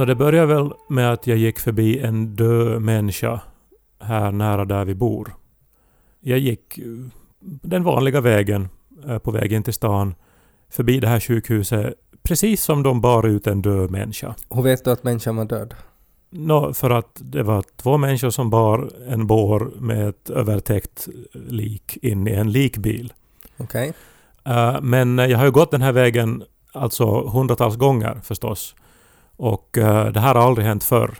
Nå, det började väl med att jag gick förbi en död människa här nära där vi bor. Jag gick eh, den vanliga vägen eh, på vägen till stan förbi det här sjukhuset precis som de bar ut en död människa. Hur vet du att människan var död? Nå, för att det var två människor som bar en bår med ett övertäckt lik in i en likbil. Okej. Eh, Men jag har ju gått den här vägen alltså hundratals gånger förstås. Och eh, det här har aldrig hänt förr.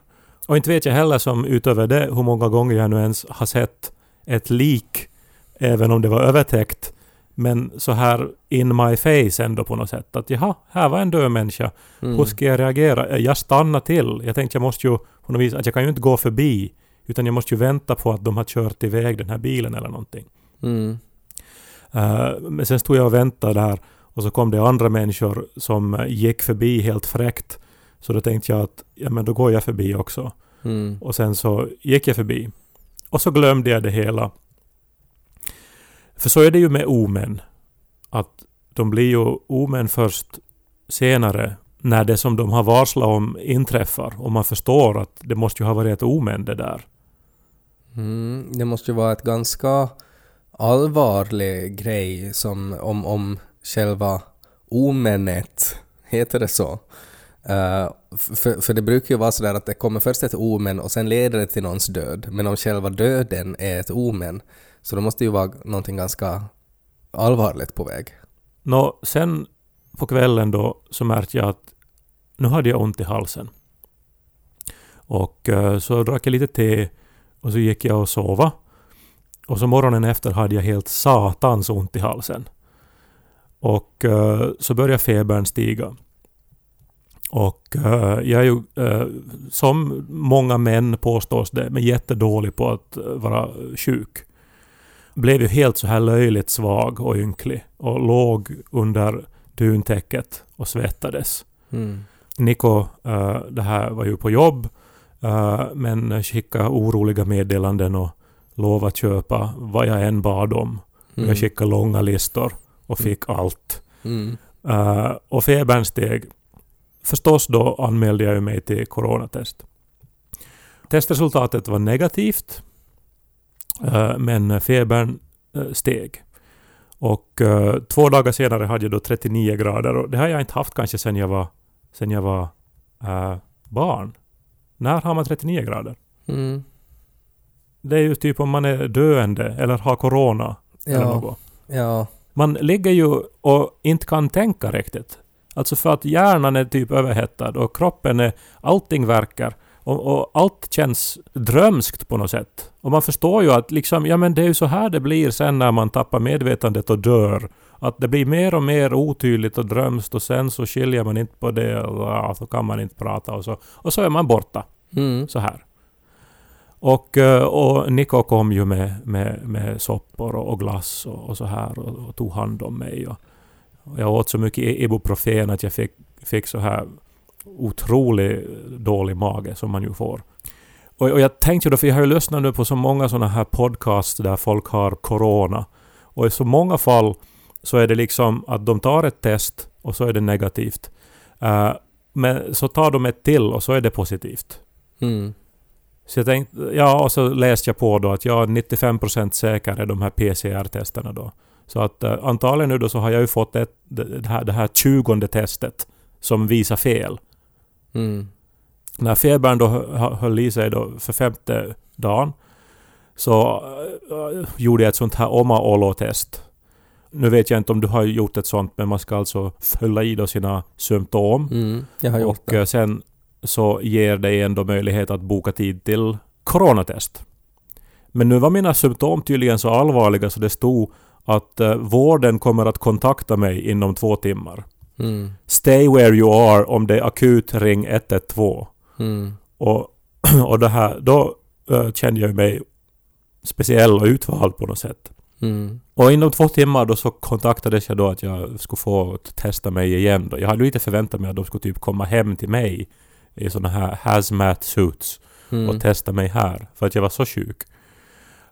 Och inte vet jag heller som utöver det hur många gånger jag nu ens har sett ett lik, även om det var övertäckt, men så här in my face ändå på något sätt. Att jaha, här var en död människa. Mm. Hur ska jag reagera? Eh, Jag stannade till. Jag tänkte jag måste ju på något vis, att jag kan ju inte gå förbi. Utan jag måste ju vänta på att de har kört iväg den här bilen eller någonting. Mm. Eh, men sen stod jag och väntade där och så kom det andra människor som gick förbi helt fräckt. Så då tänkte jag att ja, men då går jag förbi också. Mm. Och sen så gick jag förbi. Och så glömde jag det hela. För så är det ju med omän. Att de blir ju omän först senare när det som de har varslat om inträffar. Och man förstår att det måste ju ha varit ett omen det där. Mm. Det måste ju vara ett ganska allvarlig grej som om, om själva omenet, heter det så? Eh, för, för det brukar ju vara sådär att det kommer först ett omen och sen leder det till någons död. Men om själva döden är ett omen så då måste det ju vara någonting ganska allvarligt på väg. Nå, sen på kvällen då så märkte jag att nu hade jag ont i halsen. Och eh, så drack jag lite te och så gick jag och sova. Och så morgonen efter hade jag helt satans ont i halsen. Och eh, så började febern stiga. Och eh, jag är ju, eh, som många män påstås det, men jättedålig på att eh, vara sjuk. Blev ju helt så här löjligt svag och ynklig och låg under duntäcket och svettades. Mm. Niko, eh, det här var ju på jobb, men skickade oroliga meddelanden och lovade köpa vad jag än bad om. Mm. Jag skickade långa listor och fick allt. Mm. Och febern steg. Förstås då anmälde jag mig till coronatest. Testresultatet var negativt, eh, men febern eh, steg. Och eh, två dagar senare hade jag då 39 grader och det har jag inte haft kanske sen jag var, sen jag var eh, barn. När har man 39 grader? Mm. Det är ju typ om man är döende eller har corona eller Ja, något. ja. Man ligger ju och inte kan tänka riktigt. Alltså för att hjärnan är typ överhettad och kroppen är... Allting verkar. Och, och allt känns drömskt på något sätt. Och man förstår ju att liksom, ja men det är ju så här det blir sen när man tappar medvetandet och dör. Att det blir mer och mer otydligt och drömskt och sen så skiljer man inte på det och ja, så kan man inte prata och så. Och så är man borta. Mm. Så här. Och, eh, och Niko kom ju med, med, med soppor och, glass och, och så här och, och tog hand om mig. Och jag åt så mycket ibuprofen att jag fick, fick så här otroligt dålig mage som man ju får. Och, och jag tänkte ju då, för jag har ju lyssnat nu på så många sådana här podcasts där folk har corona. Och i så många fall så är det liksom att de tar ett test och så är det negativt. Eh, men så tar de ett till och så är det positivt. Mm. Så jag tänkte, ja, och så läste jag på då att jag är 95% säker är de här PCR-testerna då. Så att uh, antagligen nu då så har jag ju fått ett, det, det här, det här tjugonde testet som visar fel. Mm. När febern då hö- höll i sig då för femte dagen så uh, gjorde jag ett sånt här oma-olo-test. Nu vet jag inte om du har gjort ett sånt, men man ska alltså fylla i då sina symptom. Mm. Jag har gjort Och det. eh, sen så ger det ändå möjlighet att boka tid till coronatest. Men nu var mina symptom tydligen så allvarliga så det stod att eh, vården kommer att kontakta mig inom två timmar. Mm. Stay where you are om det är akut, ring 112. Mm. Och, och det här, då eh, kände jag mig speciell och utvald på något sätt. Mm. Och inom två timmar då så kontaktades jag då att jag skulle få testa mig igen. Då. Jag hade ju inte förväntat mig att de skulle typ komma hem till mig i såna här hazmat suits Mm. och testa mig här. För att jag var så sjuk.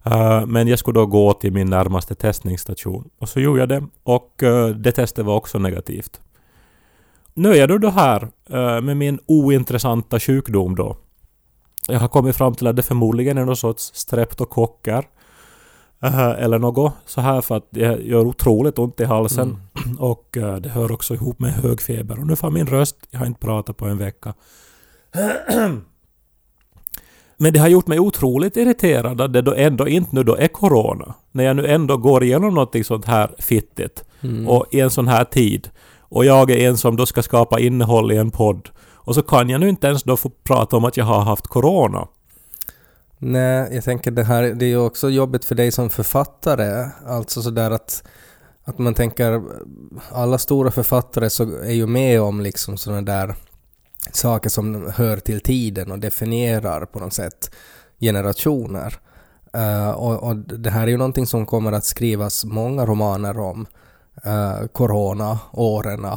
Eh, men jag skulle då gå till min närmaste testningsstation. Och så gjorde jag det. Och eh, det testet var också negativt. Nu är jag då här eh, med min ointressanta sjukdom då. Jag har kommit fram till att det förmodligen är någon sorts streptokocker. eller något så här för att det gör otroligt ont i halsen. Och eh, det hör också ihop med hög feber. Och nu får min röst, jag har inte pratat på en vecka. Men det har gjort mig otroligt irriterad att det då ändå inte nu då är Corona. När jag nu ändå går igenom något sånt här fittigt. Mm. Och i en sån här tid. Och jag är en som då ska skapa innehåll i en podd. Och så kan jag nu inte ens då få prata om att jag har haft Corona. Nej, jag tänker det här, det är ju också jobbigt för dig som författare. Alltså sådär att, att man tänker, alla stora författare så är ju med om liksom sådana där saker som hör till tiden och definierar på något sätt generationer. Uh, och, och det här är ju någonting som kommer att skrivas många romaner om. Eh, uh, corona, åren. Uh,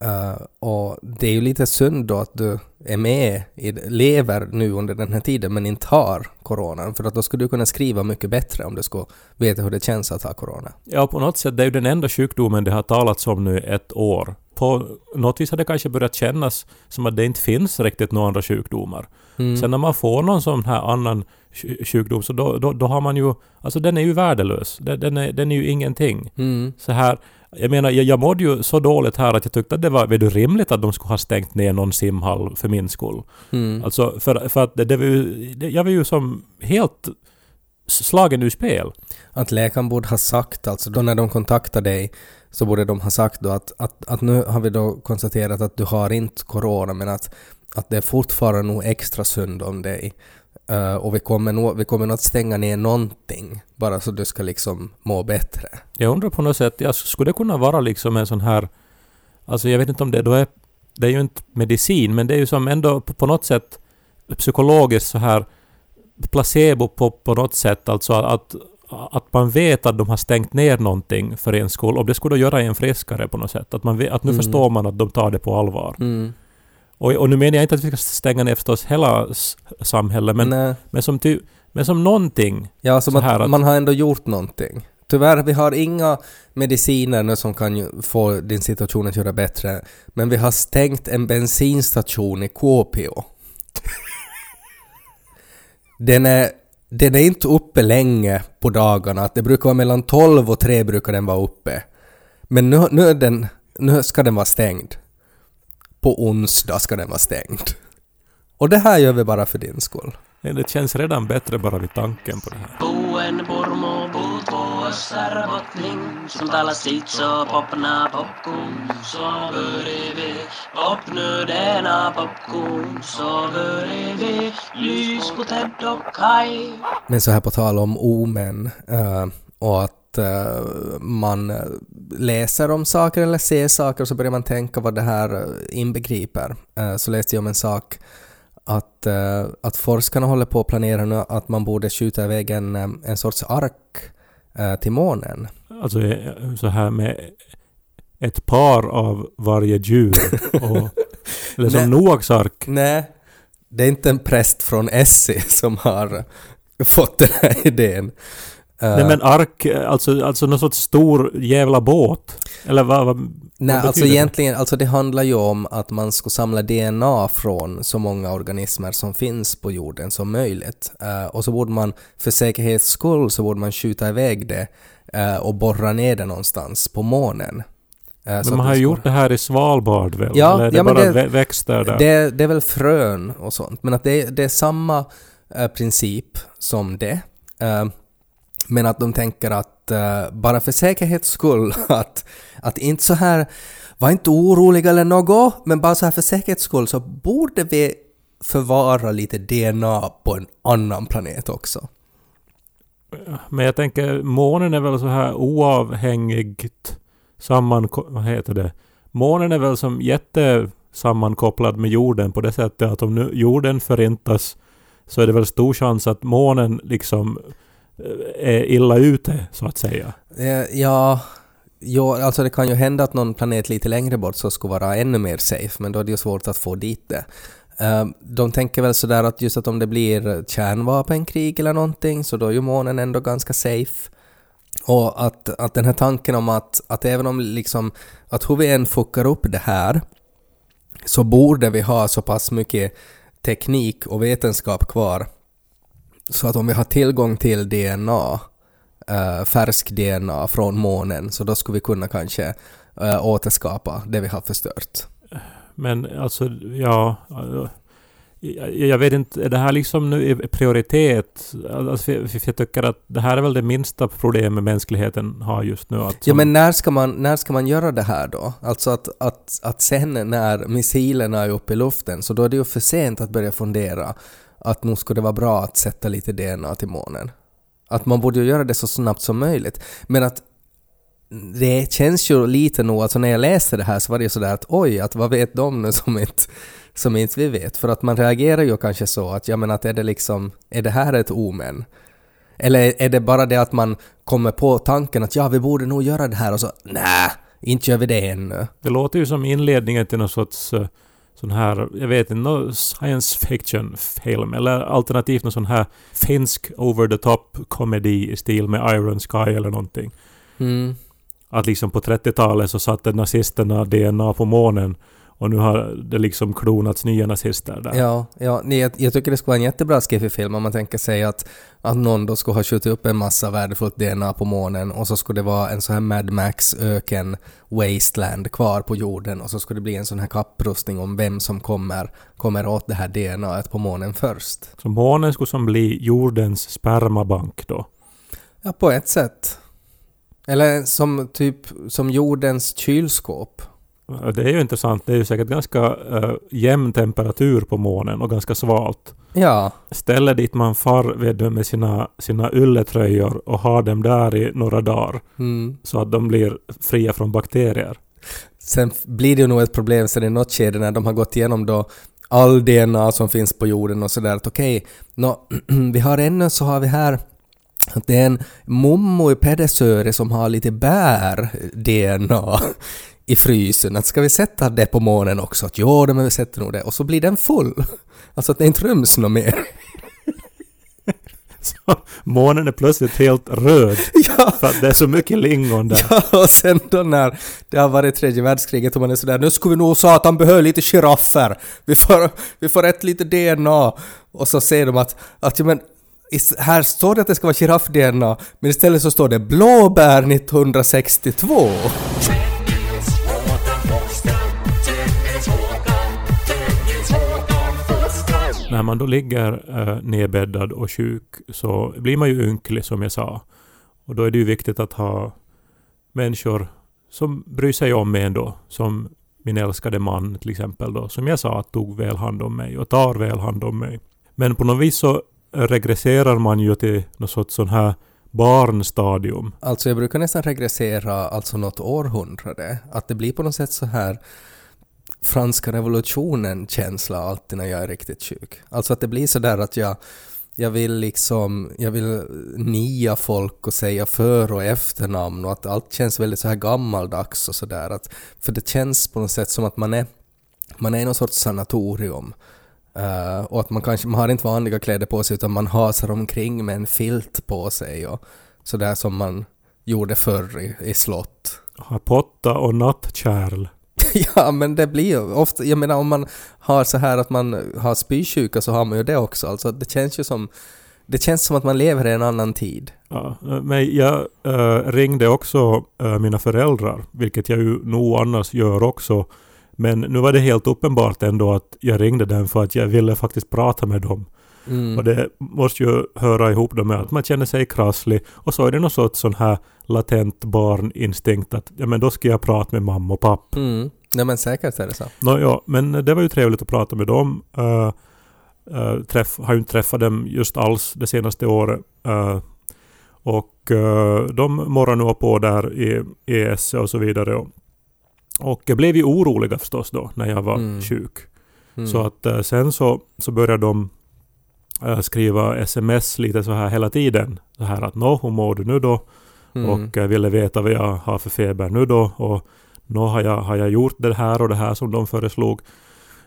eh, och det är ju lite synd då att du är med, i, lever nu under den här tiden men inte har coronan. För att då skulle du kunna skriva mycket bättre om du skulle veta hur det känns att ha corona. Ja, på något sätt, det är ju den enda sjukdomen det har talats om nu ett år. På något vis har det kanske börjat kännas som att det inte finns riktigt några andra sjukdomar. Mm. Sen när man får någon sån här annan sj- sjukdom så då, då, då har man ju... Alltså den är ju värdelös. Den, den, är, den är ju ingenting. Mm. Så här... Jag menar, jag, jag mådde ju så dåligt här att jag tyckte att det var väldigt rimligt att de skulle ha stängt ner någon simhall för min skull. Mm. Alltså för, för att det, det var ju... Det, jag var ju som helt slagen ur spel. Att läkaren borde ha sagt, alltså då när de kontaktar dig, så borde de ha sagt då att, att, att nu har vi då konstaterat att du har inte corona men att, att det är fortfarande nog extra synd om dig. Uh, och vi kommer, nog, vi kommer nog att stänga ner någonting bara så du ska liksom må bättre. Jag undrar på något sätt, jag skulle det kunna vara liksom en sån här... Alltså jag vet inte om det då är... Det är ju inte medicin, men det är ju som ändå på, på något sätt psykologiskt så här placebo på, på något sätt. Alltså att, att man vet att de har stängt ner någonting för en skull. Och det skulle då göra en friskare på något sätt. Att, man vet, att nu Mm. förstår man att de tar det på allvar. Mm. Och, och nu menar jag inte att vi ska stänga ner förstås hela samhället, men, Nej. men, som, ty, men som någonting. Ja, som så här att, att- man har ändå gjort någonting. Tyvärr, vi har inga mediciner nu som kan få din situation att göra bättre. Men vi har stängt en bensinstation i Kuopio. den, är, den är inte uppe länge på dagarna. Det brukar vara mellan 12 och 3 brukar den vara uppe. Men nu, nu, är den, nu ska den vara stängd. På onsdag ska den vara stängd. Och det här gör vi bara för din skull. Det känns redan bättre bara vid tanken på det här. Puuen purmu puut puussar botning Som talas sit så popna popcorn. Så börjar vi. Popnu denna popcorn. Så börjar vi. Lys på Ted och Kai Men så här på tal om omen eh, och att eh, man eh, läser om saker eller ser saker så börjar man tänka vad det här inbegriper. Så läste jag om en sak att, eh, att forskarna håller på att planera nu att man borde skjuta iväg en, eh, en sorts ark eh, till månen. Alltså så här med ett par av varje djur. Och, eller som. Noaks ark. Nej, det är inte en präst från Essie som har fått den här idén. Eh, Nej men ark, alltså, alltså någon sorts stor jävla båt. Eller vad, vad, Nej, vad alltså det? egentligen, alltså det handlar ju om att man ska samla DNA från så många organismer som finns på jorden som möjligt. Eh, och så borde man, för säkerhets skull, så borde man skjuta iväg det eh, och borra ner det någonstans på månen. Men man har ju gjort det här i Svalbard väl? Ja, Eller är det ja, bara det- vä- växter där? Det, det är väl frön och sånt, men att det, det är samma eh, princip som det. Eh, men att de tänker att uh, bara för säkerhets skull, att, att inte så här, var inte orolig eller något, men bara så här för säkerhets skull så borde vi förvara lite DNA på en annan planet också. Men jag tänker, månen är väl så här oavhängigt samman... Vad heter det? Månen är väl som jättesammankopplad med jorden på det sättet att om nu jorden förintas så är det väl stor chans att månen liksom Eh, är illa ute, så att säga. Eh, ja, ja, alltså det kan ju hända att någon planet lite längre bort så skulle vara ännu mer safe, men då är det ju svårt att få dit det. Eh, de tänker väl sådär att just att om det blir kärnvapenkrig eller någonting så då är ju månen ändå ganska safe. Och att, att den här tanken om att, att även om liksom, att hur vi än fuckar upp det här så borde vi ha så pass mycket teknik och vetenskap kvar så att om vi har tillgång till DNA, uh, färsk DNA från månen, så då skulle vi kunna kanske uh, återskapa det vi har förstört. Men alltså, ja... eh, Jag, vet inte, är det här liksom nu prioritet? Alltså, för, för jag tycker att det här är väl det minsta problemet mänskligheten har just nu. Att Ja men när ska man, när ska man göra det här då? Alltså att, att, att sen när missilerna är uppe i luften så då är det ju för sent att börja fundera att nog skulle det vara bra att sätta lite DNA till månen. Att man borde ju göra det så snabbt som möjligt. Men att det känns ju lite nog, alltså när jag läste det här så var det ju sådär att oj, att vad vet de nu som inte, som inte vi vet? För att man reagerar ju kanske så att ja men att är det liksom, är det här ett omen? Eller är det bara det att man kommer på tanken att ja, vi borde nog göra det här och så nej, inte gör vi det ännu. Det låter ju som inledningen till någon sorts eh, sån här, jag vet inte, science fiction film eller alternativt någon sån här finsk over the top komedi i stil med Iron Sky eller någonting. Mm. Att liksom på 30-talet så satte nazisterna DNA på månen och nu har det liksom klonats nya nazister där. Ja, ja nej, jag, jag tycker det skulle vara en jättebra skiffy-film om man tänker sig att, att någon då skulle ha skjutit upp en massa värdefullt DNA på månen och så skulle det vara en sån här Mad Max öken wasteland kvar på jorden och så skulle det bli en sån här kapprustning om vem som kommer, kommer åt det här DNAet på månen först. Så månen skulle som bli jordens spermabank då. Ja, på ett sätt. Eller som typ som jordens kylskåp. Det är ju intressant. Det är ju säkert ganska uh, jämn temperatur på månen och ganska svalt. Ja, Ställe dit man far vet med sina, sina ylletröjor och har dem där i några dagar mm. så att de blir fria från bakterier. Sen blir det ju nog ett problem sen i något skede när de har gått igenom då all DNA som finns på jorden och sådär att okej, nå, vi har ännu så har vi här att det är en mommo i Pedersöre som har lite bär-DNA i frysen. Att ska vi sätta det på månen också? Att jo, men vi sätter nog det. Och så blir den full. Alltså att det inte ryms något mer. Så månen är plötsligt helt röd ja, för att det är så mycket lingon där. Ja, och sen då när det har varit tredje världskriget och man är sådär nu skulle vi nog satan behöva lite giraffer. Vi får, vi får ett lite DNA. Och så säger de att, att ja, men här står det att det ska vara giraff-DNA men istället så står det blåbär 1962. När man då ligger eh, nedbäddad och sjuk så blir man ju ynklig som jag sa. Och då är det ju viktigt att ha människor som bryr sig om en ändå. Som min älskade man till exempel då. Som jag sa tog väl hand om mig och tar väl hand om mig. Men på något vis så regresserar man ju till något sorts sån här barnstadium. Alltså jag brukar nästan regressera alltså något århundrade. Att det blir på något sätt så här franska revolutionen-känsla alltid när jag är riktigt sjuk. Alltså att det blir så där att jag, jag vill liksom, jag vill nia folk och säga för och efternamn och att allt känns väldigt så här gammaldags och sådär. att För det känns på något sätt som att man är, man är i någon sorts sanatorium. Uh, och att man kanske, man har inte vanliga kläder på sig utan man hasar omkring med en filt på sig och sådär som man gjorde förr i, i slott. Har potta och nattkärl. ja men det blir ju ofta, jag menar om man har så här att man har spysjuka så har man ju det också. Alltså det känns ju som, det känns som att man lever i en annan tid. Ja, men jag eh, ringde också eh, mina föräldrar, vilket jag ju nog annars gör också. Men nu var det helt uppenbart ändå att jag ringde dem för att jag ville faktiskt prata med dem. Mm. Och det måste ju höra ihop då med att man känner sig krasslig och så är det något sorts sån här latent barninstinkt att ja men då ska jag prata med mamma och pappa. Mm. Nej men säkert är det så. Nå, ja, men det var ju trevligt att prata med dem. Uh, uh, träff, har ju inte träffat dem just alls det senaste året. Uh, Och de morrar nu på där i ES och så vidare. Och, och jag blev ju oroliga förstås då när jag var Mm. sjuk. Mm. Så att sen så, så började de skriva sms lite så här hela tiden. Så här att nå, hur mår du nu då? Mm. Och ville veta vad jag har för feber nu då. Och nå har jag, har jag gjort det här och det här som de föreslog.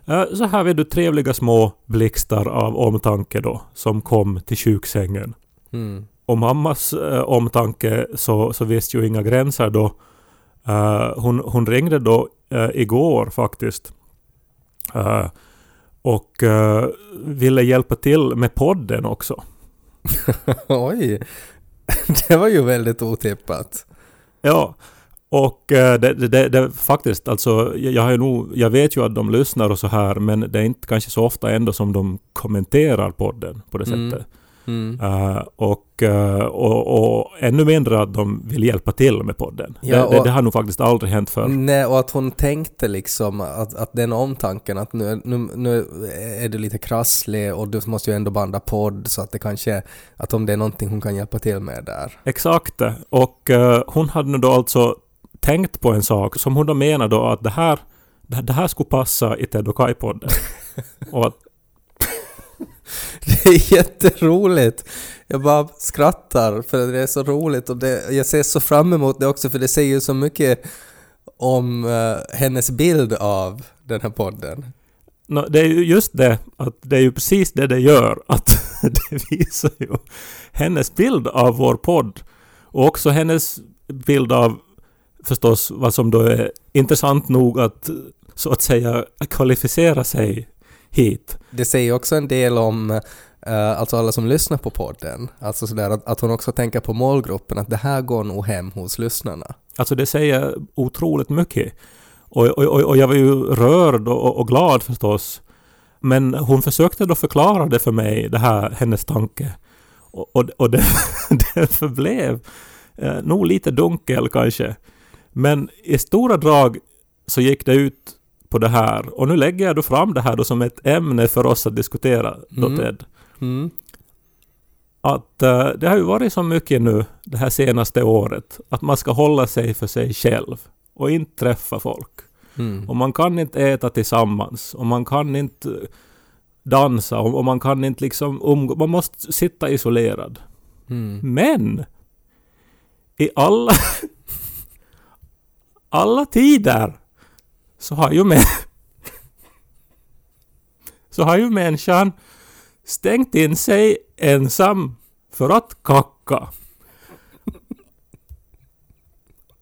Eh, Så här vet du trevliga små blixtar av omtanke då som kom till sjuksängen. Mm. Och mammas eh, omtanke så, så visste ju inga gränser då. Eh, hon, hon ringde då eh, igår faktiskt. Eh, och eh, ville hjälpa till med podden också. Oj, det var ju väldigt otippat. Ja, och eh, det, det, det, faktiskt alltså, jag, har nog, jag vet ju att de lyssnar och så här, men det är inte kanske så ofta ändå som de kommenterar podden på det Mm. sättet. Mm. Eh, och, eh, och, och ännu mindre att de vill hjälpa till med podden. Ja, det, det, det har nog faktiskt aldrig hänt förr. Nej, och att hon tänkte liksom att, att den omtanken att nu, nu, nu är du lite krasslig och du måste ju ändå banda podd så att det kanske, att om det är någonting hon kan hjälpa till med där. Exakt. Och eh, hon hade nu då alltså tänkt på en sak som hon då menar då att det här, det, det här skulle passa i Ted och Kai-podden. och att, Det är jätteroligt. Jag bara skrattar för det är så roligt och det, jag ser så fram emot det också för det säger ju så mycket om eh, hennes bild av den här podden. nå, det är ju just det, att det är ju precis det det gör. Att det visar ju hennes bild av vår podd. Och också hennes bild av förstås vad som då är intressant nog att så att säga kvalificera sig hit. Det säger också en del om eh, alltså alla som lyssnar på podden. Alltså sådär att, att hon också tänker på målgruppen, att det här går nog hem hos lyssnarna. Alltså det säger otroligt mycket. Och, och, och, och jag var ju rörd och, och glad förstås. Men hon försökte då förklara det för mig, det här, hennes tanke. Och, och, och det, det förblev eh, nog lite dunkel kanske. Men i stora drag så gick det ut på det här. Och nu lägger jag då fram det här då som ett ämne för oss att diskutera, då Mm. Ted. Mm. Att eh, det har ju varit så mycket nu det här senaste året att man ska hålla sig för sig själv och inte träffa folk. Mm. Och man kan inte äta tillsammans och man kan inte dansa och och man kan inte liksom umgå. Man måste sitta isolerad. Mm. Men i alla alla tider så har ju med så har ju människan stängt in sig ensam för att kacka.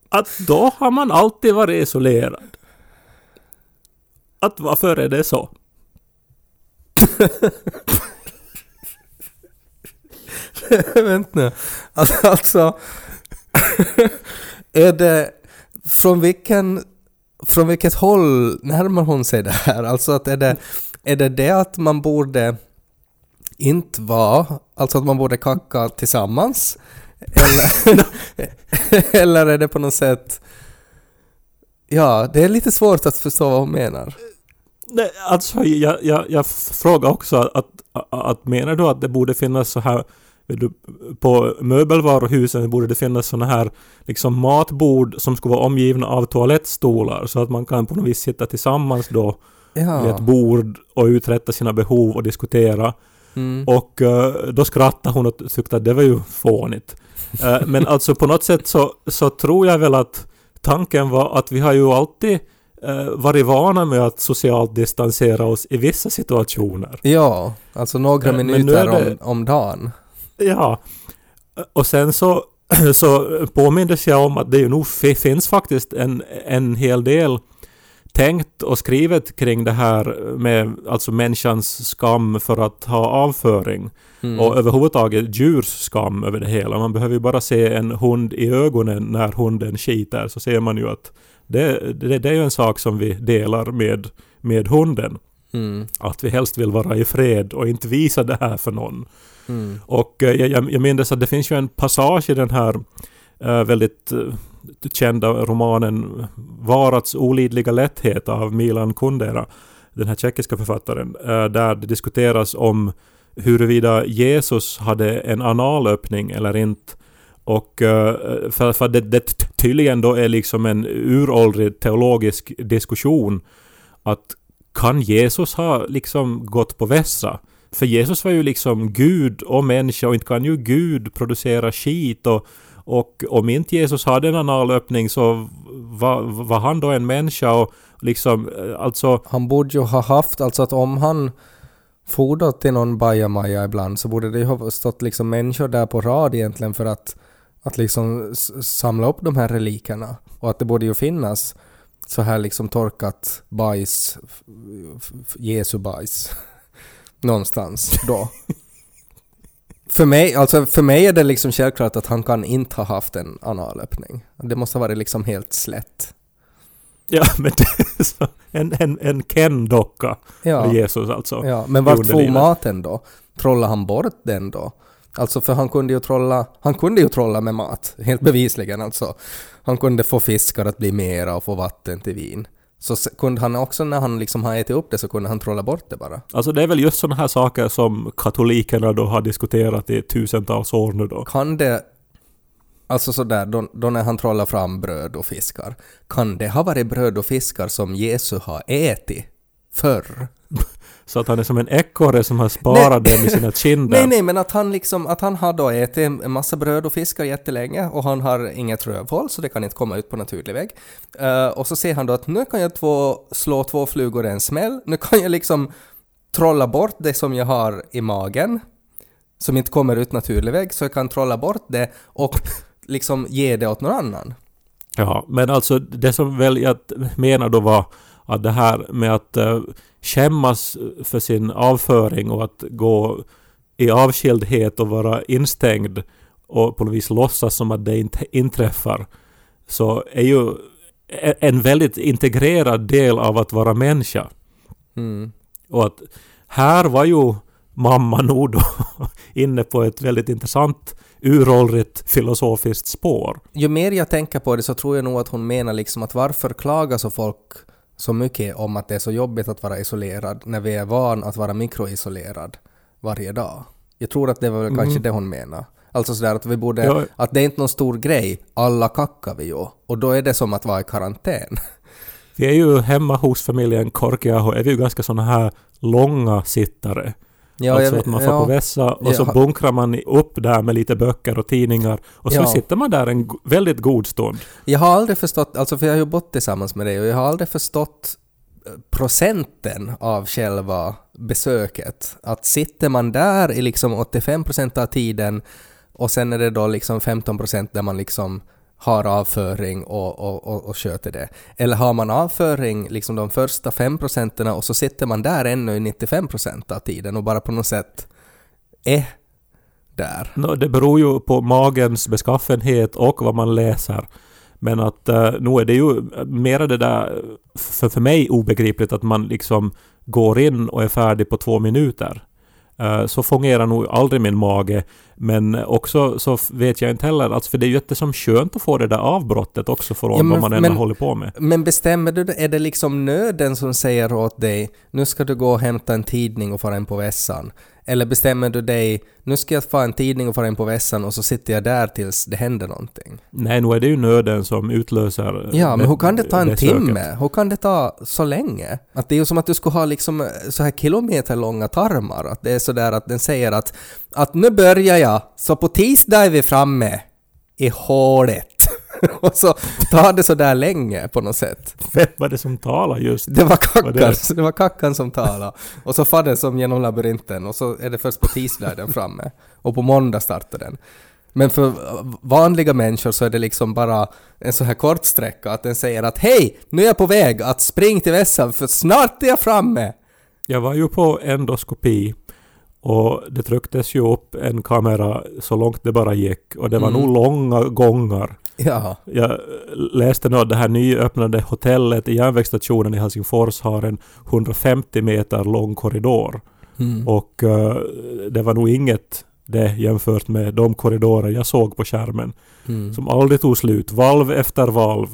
Att då har man alltid varit isolerad. Att varför är det så? Vänta nu. Alltså, alltså är det från vilken från vilket håll närmar hon sig det här? Alltså att är det, är det det att man borde inte vara, alltså att man borde kacka tillsammans? Eller, eller är det på något sätt... Ja, det är lite svårt att förstå vad hon menar. Nej, alltså jag, jag, jag frågar också att, att, att menar du att det borde finnas så här på möbelvaruhusen borde det finnas såna här liksom matbord som skulle vara omgivna av toalettstolar så att man kan på något vis sitta tillsammans då vid ett Ja. bord och uträtta sina behov och diskutera. Mm. Och eh, då skrattade hon och tyckte att det var ju fånigt. Eh, men alltså på något sätt så, så tror jag väl att tanken var att vi har ju alltid eh, varit vana med att socialt distansera oss i vissa situationer. Ja, alltså några minuter det- om, om dagen. Ja. Och sen så, så påmindes jag om att det ju nog fi- finns faktiskt en, en hel del tänkt och skrivet kring det här med alltså människans skam för att ha avföring. Mm. Och överhuvudtaget djurs skam över det hela. Man behöver ju bara se en hund i ögonen när hunden skiter så ser man ju att det, det, det är ju en sak som vi delar med, med hunden. Mm. Att vi helst vill vara i fred och inte visa det här för någon. Mm. Och eh, jag, jag, jag minns att det finns ju en passage i den här eh, väldigt eh, kända romanen Varats olidliga lätthet av Milan Kundera, den här tjeckiska författaren, där det diskuteras om huruvida Jesus hade en analöppning eller inte. Och för, för det, det tydligen då är liksom en uråldrig teologisk diskussion att kan Jesus ha liksom gått på vässa? För Jesus var ju liksom Gud och människa och inte kan ju Gud producera skit och, och om inte Jesus hade en analöppning så var, var han då en människa och liksom eh, alltså Han borde ju ha haft, alltså att om han for till någon bajamaja ibland så borde det ju ha stått liksom människor där på rad egentligen för att, att liksom samla upp de här relikerna. Och att det borde ju finnas så här liksom torkat bajs, Jesu bajs, någonstans då. För mig, alltså för mig är det liksom självklart att han kan inte ha haft en analöppning. Det måste ha varit liksom helt slätt. Ja, men det är så, en, en, en Ken-docka Ja. Jesus alltså. Ja, men vart for maten då? Trollade han bort den då? Alltså för han kunde ju trolla, han kunde ju trolla med mat, helt bevisligen alltså. Han kunde få fiskar att bli mera och få vatten till vin. Så kunde han också när han liksom har ätit upp det så kunde han trolla bort det bara. Alltså det är väl just sådana här saker som katolikerna då har diskuterat i tusentals år nu då. Kan det, alltså sådär, då, då när han trollar fram bröd och fiskar, kan det ha varit bröd och fiskar som Jesus har ätit förr? Så att han är som en ekorre som har sparat dem i sina kinder. Nej, nej, men att han liksom, att han har då ätit en massa bröd och fiskar jättelänge och han har inget rövhål så det kan inte komma ut på naturlig väg. Eh, och så ser han då att nu kan jag två, slå två flugor i en smäll, nu kan jag liksom trolla bort det som jag har i magen, som inte kommer ut naturlig väg, så jag kan trolla bort det och liksom ge det åt någon annan. Ja, men alltså det som väl jag menar då var att det här med att uh, skämmas för sin avföring och att gå i avskildhet och vara instängd och på något vis låtsas som att det inte inträffar så är ju e- en väldigt integrerad del av att vara människa. Mm. Och att här var ju mamma nog då inne på ett väldigt intressant uråldrigt filosofiskt spår. ju mer jag tänker på det så tror jag nog att hon menar liksom att varför klagar så folk så mycket om att det är så jobbigt att vara isolerad när vi är van att vara mikroisolerad varje dag. Jag tror att det var väl kanske det hon menar. Alltså sådär att vi borde, Ja. att det är inte någon stor grej, alla kackar vi ju. Och då är det som att vara i karantän. Vi är ju hemma hos familjen Korkeaho är vi ju ganska såna här långa sittare. Ja, alltså jag- att man får ja. på vässa och så Ja. bunkrar man upp där med lite böcker och tidningar och så Ja. sitter man där en väldigt god stund. Jag har aldrig förstått, alltså för jag har ju bott tillsammans med dig och jag har aldrig förstått eh, procenten av själva besöket. Att sitter man där i liksom 85% av tiden och sen är det då liksom 15% där man liksom har avföring och, och, och, och sköter det. Eller har man avföring liksom de första 5 procenten och så sitter man där ännu i 95 procent av tiden och bara på något sätt är där. No, det beror ju på magens beskaffenhet och vad man läser. Men att uh, nu är det ju mera det där för, för mig obegripligt att man liksom går in och är färdig på två minuter. Eh, så fungerar nog aldrig min mage. Men också så vet jag inte heller, alltså för det är ju jättesom skönt att få det där avbrottet också från Ja, men- vad man än men- hållit på med. Men bestämmer du det? Är det liksom nöden som säger åt dig nu ska du gå och hämta en tidning och fara in på vässan? Eller bestämmer du dig nu ska jag få en tidning och fara in på vässan och så sitter jag där tills det händer någonting? Nej, nu är det ju nöden som utlöser eh, Ja, men hur kan det ta en besöket. timme? Hur kan det ta så länge? Att det är ju som att du skulle ha liksom eh, så här kilometerlånga tarmar. Att det är sådär att den säger att, att nu börjar jag, så på tisdag är vi framme i hålet. och så tar det så där länge på något sätt. Vem var det som talar just? Det var kackan, det det var kackan som talade. Och så far den som genom labyrinten och så är det först på tisdag den framme. Och på måndag startar den. Men för vanliga människor så är det liksom bara en så här kort sträcka att den säger att hej, nu är jag på väg att springa till vässan för snart är jag framme. Jag var ju på endoskopi och det trycktes ju upp en kamera så långt det bara gick och det var Mm. nog långa gångar. Ja. Jag läste nog att det här nyöppnade hotellet i järnvägsstationen i Helsingfors har en 150 meter lång korridor. Mm. Och eh, det var nog inget det jämfört med de korridorer jag såg på skärmen. Mm. Som aldrig tog slut, valv efter valv.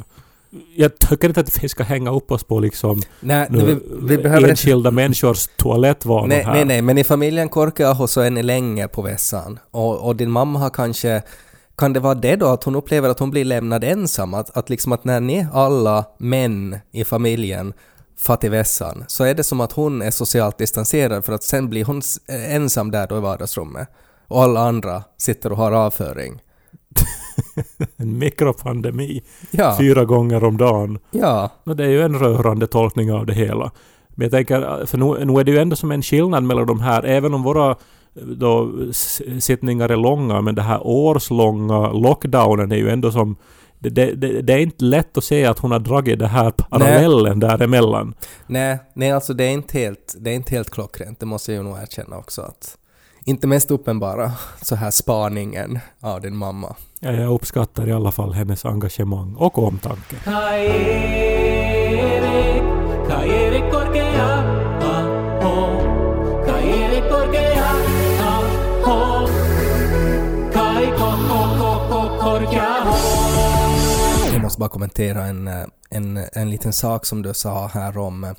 Jag tycker inte att vi ska hänga upp oss på liksom Nej, nu, vi, vi behöver inte... enskilda människors toalettvanor Nej, här. nej, nej, men i familjen Korkeaho så är ni länge på vässan. Och, och din mamma har kanske kan det vara det då att hon upplever att hon blir lämnad ensam? Att, att liksom att när ni alla män i familjen far till vässan så är det som att hon är socialt distanserad för att sen blir hon ensam där då i vardagsrummet och alla andra sitter och har avföring. En mikropandemi Ja, fyra gånger om dagen. ja, No, det är ju en rörande tolkning av det hela. Men jag tänker, för nu, nu är det ju ändå som en skillnad mellan de här, även om våra då, s- sittningar är långa, men det här årslånga lockdownen är ju ändå som... Det, det, det, är inte lätt att se att hon har dragit det här parallellen däremellan. nej, nej alltså det är inte helt, det är inte helt klockrent, det måste jag ju nog erkänna också att inte mest uppenbara så här spaningen av din mamma. Ja, jag uppskattar i alla fall hennes engagemang och omtanke. Jag måste bara kommentera en, en, en liten sak som du sa här om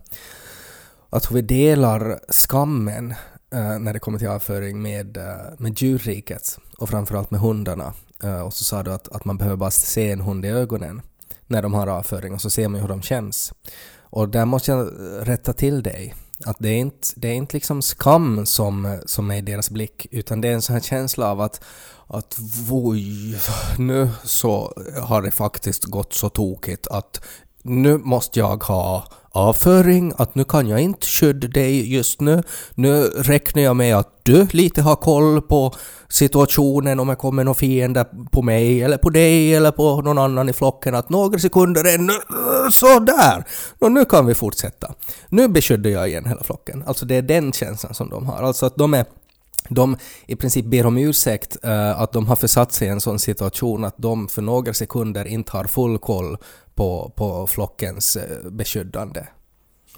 att vi delar skammen eh, när det kommer till avföring med, eh, med djurriket och framförallt med hundarna. Eh, och så sa du att, att man behöver bara se en hund i ögonen när de har avföring och så ser man ju hur de känns. Och där måste jag rätta till dig. Att det är inte, det är inte liksom skam som, som är i deras blick utan det är en sån här känsla av att att voj nu så har det faktiskt gått så tokigt att nu måste jag ha avföring, att nu kan jag inte skydda dig just nu. Nu räknar jag med att du lite har koll på situationen om det kommer någon fiende på mig eller på dig eller på någon annan i flocken att några sekunder ännu, Sådär! Och nu kan vi fortsätta. Nu beskyddar jag igen hela flocken. Alltså det är den känslan som de har. Alltså att de är de i princip ber om ursäkt uh, att de har försatt sig i en sån situation att de för några sekunder inte har full koll på, på flockens eh, beskyddande.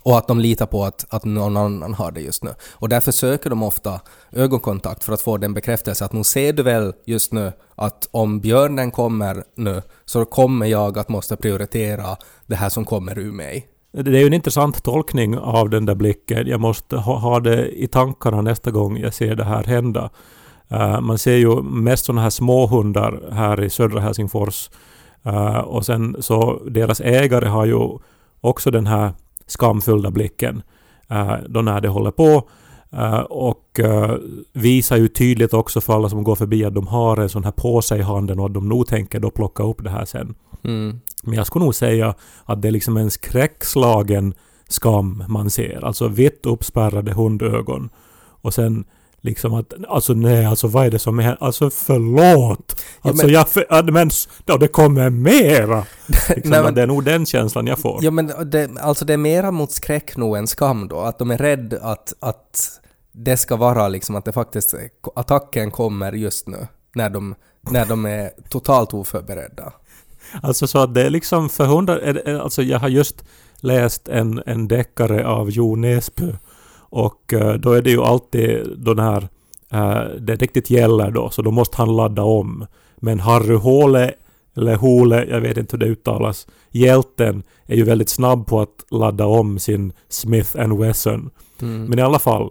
Och att de litar på att, att någon annan har det just nu. Och därför söker de ofta ögonkontakt för att få den bekräftelse att nu ser du väl just nu att om björnen kommer nu så kommer jag att måste prioritera det här som kommer ur mig. Det är ju en intressant tolkning av den där blicken. Jag måste ha, ha det i tankarna nästa gång jag ser det här hända. Uh, man ser ju mest sådana här småhundar här i södra Helsingfors. Eh, och sen så deras ägare har ju också den här skamfulla blicken uh, då när det håller på. Eh, och visar ju tydligt också för alla som går förbi att de har en sån här påse i handen och att de nog tänker då plocka upp det här sen. Mm. Men jag skulle nog säga att det är liksom en skräckslagen skam man ser. Alltså vitt uppspärrade hundögon. Och sen liksom att, alltså nej, alltså vad är det som är, alltså förlåt! Ja, Alltså men- jag, för, men ja, det kommer mera! Liksom, Nej, men- Det är nog den känslan jag får. Ja men det, alltså det är mera mot skräck nog än skam då, att de är rädda att, att det ska vara liksom att det faktiskt, attacken kommer just nu, när de, när de är totalt oförberedda. Alltså så att det är liksom för det- alltså jag har just läst en, en deckare av Jo Nesbø och eh, då är det ju alltid då när eh, det riktigt gäller då, så då måste han ladda om. Men Harry Håle, eller Hole, jag vet inte hur det uttalas, hjälten är ju väldigt snabb på att ladda om sin Smith Wesson. Mm. Men i alla fall,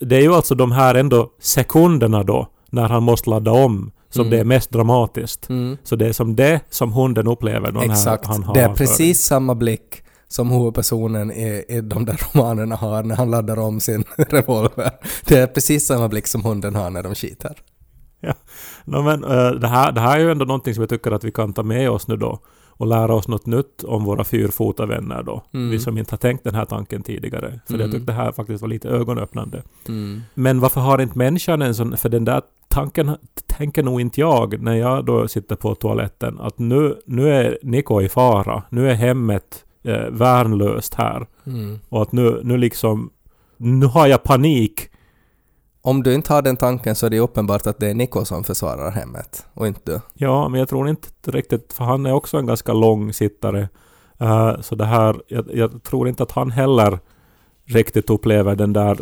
det är ju alltså de här ändå sekunderna då, när han måste ladda om, som Mm. det är mest dramatiskt. Mm. Så det är som det som hunden upplever när Exakt, han har det är precis samma blick som huvudpersonen i, i de där romanerna har när han laddar om sin revolver. Det är precis samma blick som hunden har när de skiter. No, men, eh, det, här, det här är ju ändå någonting som jag tycker att vi kan ta med oss nu då och lära oss något nytt om våra fyrfotavänner då. Mm. Vi som inte har tänkt den här tanken tidigare. För Mm. jag tyckte det här faktiskt var lite ögonöppnande. Mm. Men varför har inte människan en sån... För den där tanken tänker nog inte jag när jag då sitter på toaletten. Att nu, nu är Niko i fara. Nu är hemmet eh, värnlöst här. Mm. Och att nu, nu liksom... Nu har jag panik. Om du inte har den tanken så är det uppenbart att det är Niko som försvarar hemmet och inte du. Ja, men jag tror inte riktigt... För han är också en ganska lång sittare. Eh, så det här... Jag, jag tror inte att han heller riktigt upplever den där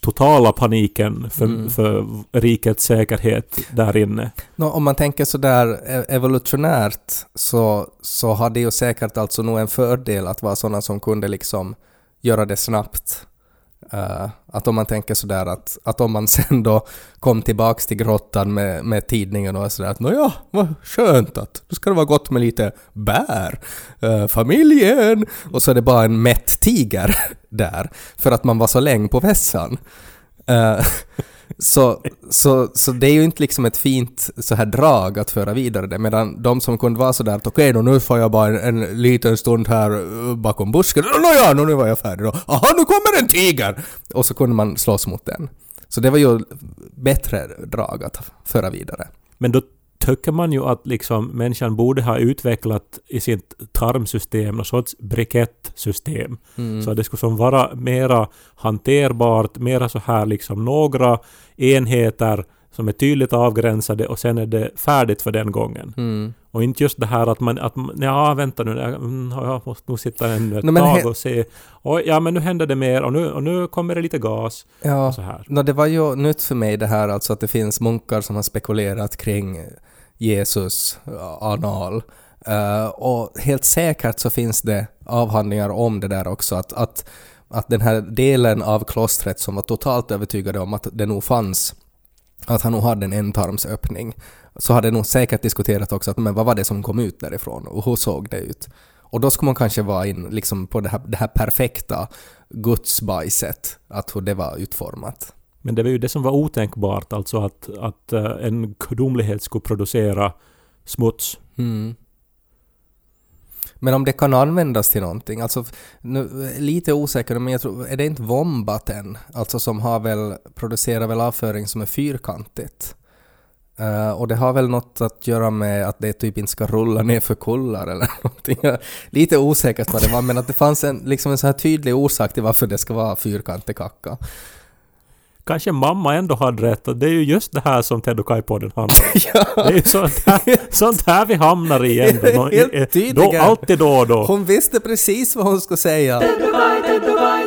totala paniken för, Mm. för rikets säkerhet där inne. Nå, om man tänker sådär e- evolutionärt så, så hade ju säkert alltså nog en fördel att vara sådana som kunde liksom göra det snabbt. Uh, att om man tänker sådär att, att om man sen då kom tillbaks till grottan med, med tidningen och sådär att nåja, vad skönt att då ska det vara gott med lite bär. uh, familjen! Och så är det bara en mätt tiger där för att man var så länge på vässan. Uh, så, så, så det är ju inte liksom ett fint så här drag att föra vidare det, medan de som kunde vara sådär att okej okay, nu får jag bara en, en liten stund här bakom busken, nåja, nu var jag färdig då, aha nu kommer en tiger! Och så kunde man slåss mot den. Så det var ju bättre drag att föra vidare. Men då tycker man ju att liksom människan borde ha utvecklat i sitt tarmsystem någon sorts brikettsystem. Så att det skulle som vara mera hanterbart, mera så här liksom några enheter som är tydligt avgränsade och sen är det färdigt för den gången. Mm. Och inte just det här att man, att man- ja vänta nu, jag, mm, måste nog sitta Nej, men tag och se, oj, ja men nu händer det mer och nu, och nu kommer det lite gas Ja, och så här. no, det var ju nytt för mig det här alltså att det finns munkar som har spekulerat kring Jesus anal. Uh, eh, och helt säkert så finns det avhandlingar om det där också, att, att, att den här delen av klostret som var totalt övertygade om att det nog fanns, att han nog hade en ändtarmsöppning, så hade nog säkert diskuterat också att men vad var det som kom ut därifrån och hur såg det ut? Och då skulle man kanske vara in liksom på det här, det här perfekta gudsbajset, att hur det var utformat. Men det var ju det som var otänkbart, alltså att, att eh, en gudomlighet skulle producera smuts. Mm. Men om det kan användas till någonting, alltså nu, lite osäker men jag tror, är det inte Wombaten, alltså som har väl, producerar väl avföring som är fyrkantigt? Uh, och det har väl något att göra med att det typ inte ska rulla ner för kullar eller någonting. Lite osäkert vad det var, men att det fanns en, liksom en så här tydlig orsak till varför det ska vara fyrkantig kacka. Kanske mamma ändå hade rätt, att det är ju just det här som Ted och Kai-podden handlar om. Det är ju sånt här, sånt här vi hamnar i ändå. Nå- Helt tydligen. Då, alltid då och då. Hon visste precis vad hon skulle säga. Ted och Kai, Ted och Kai,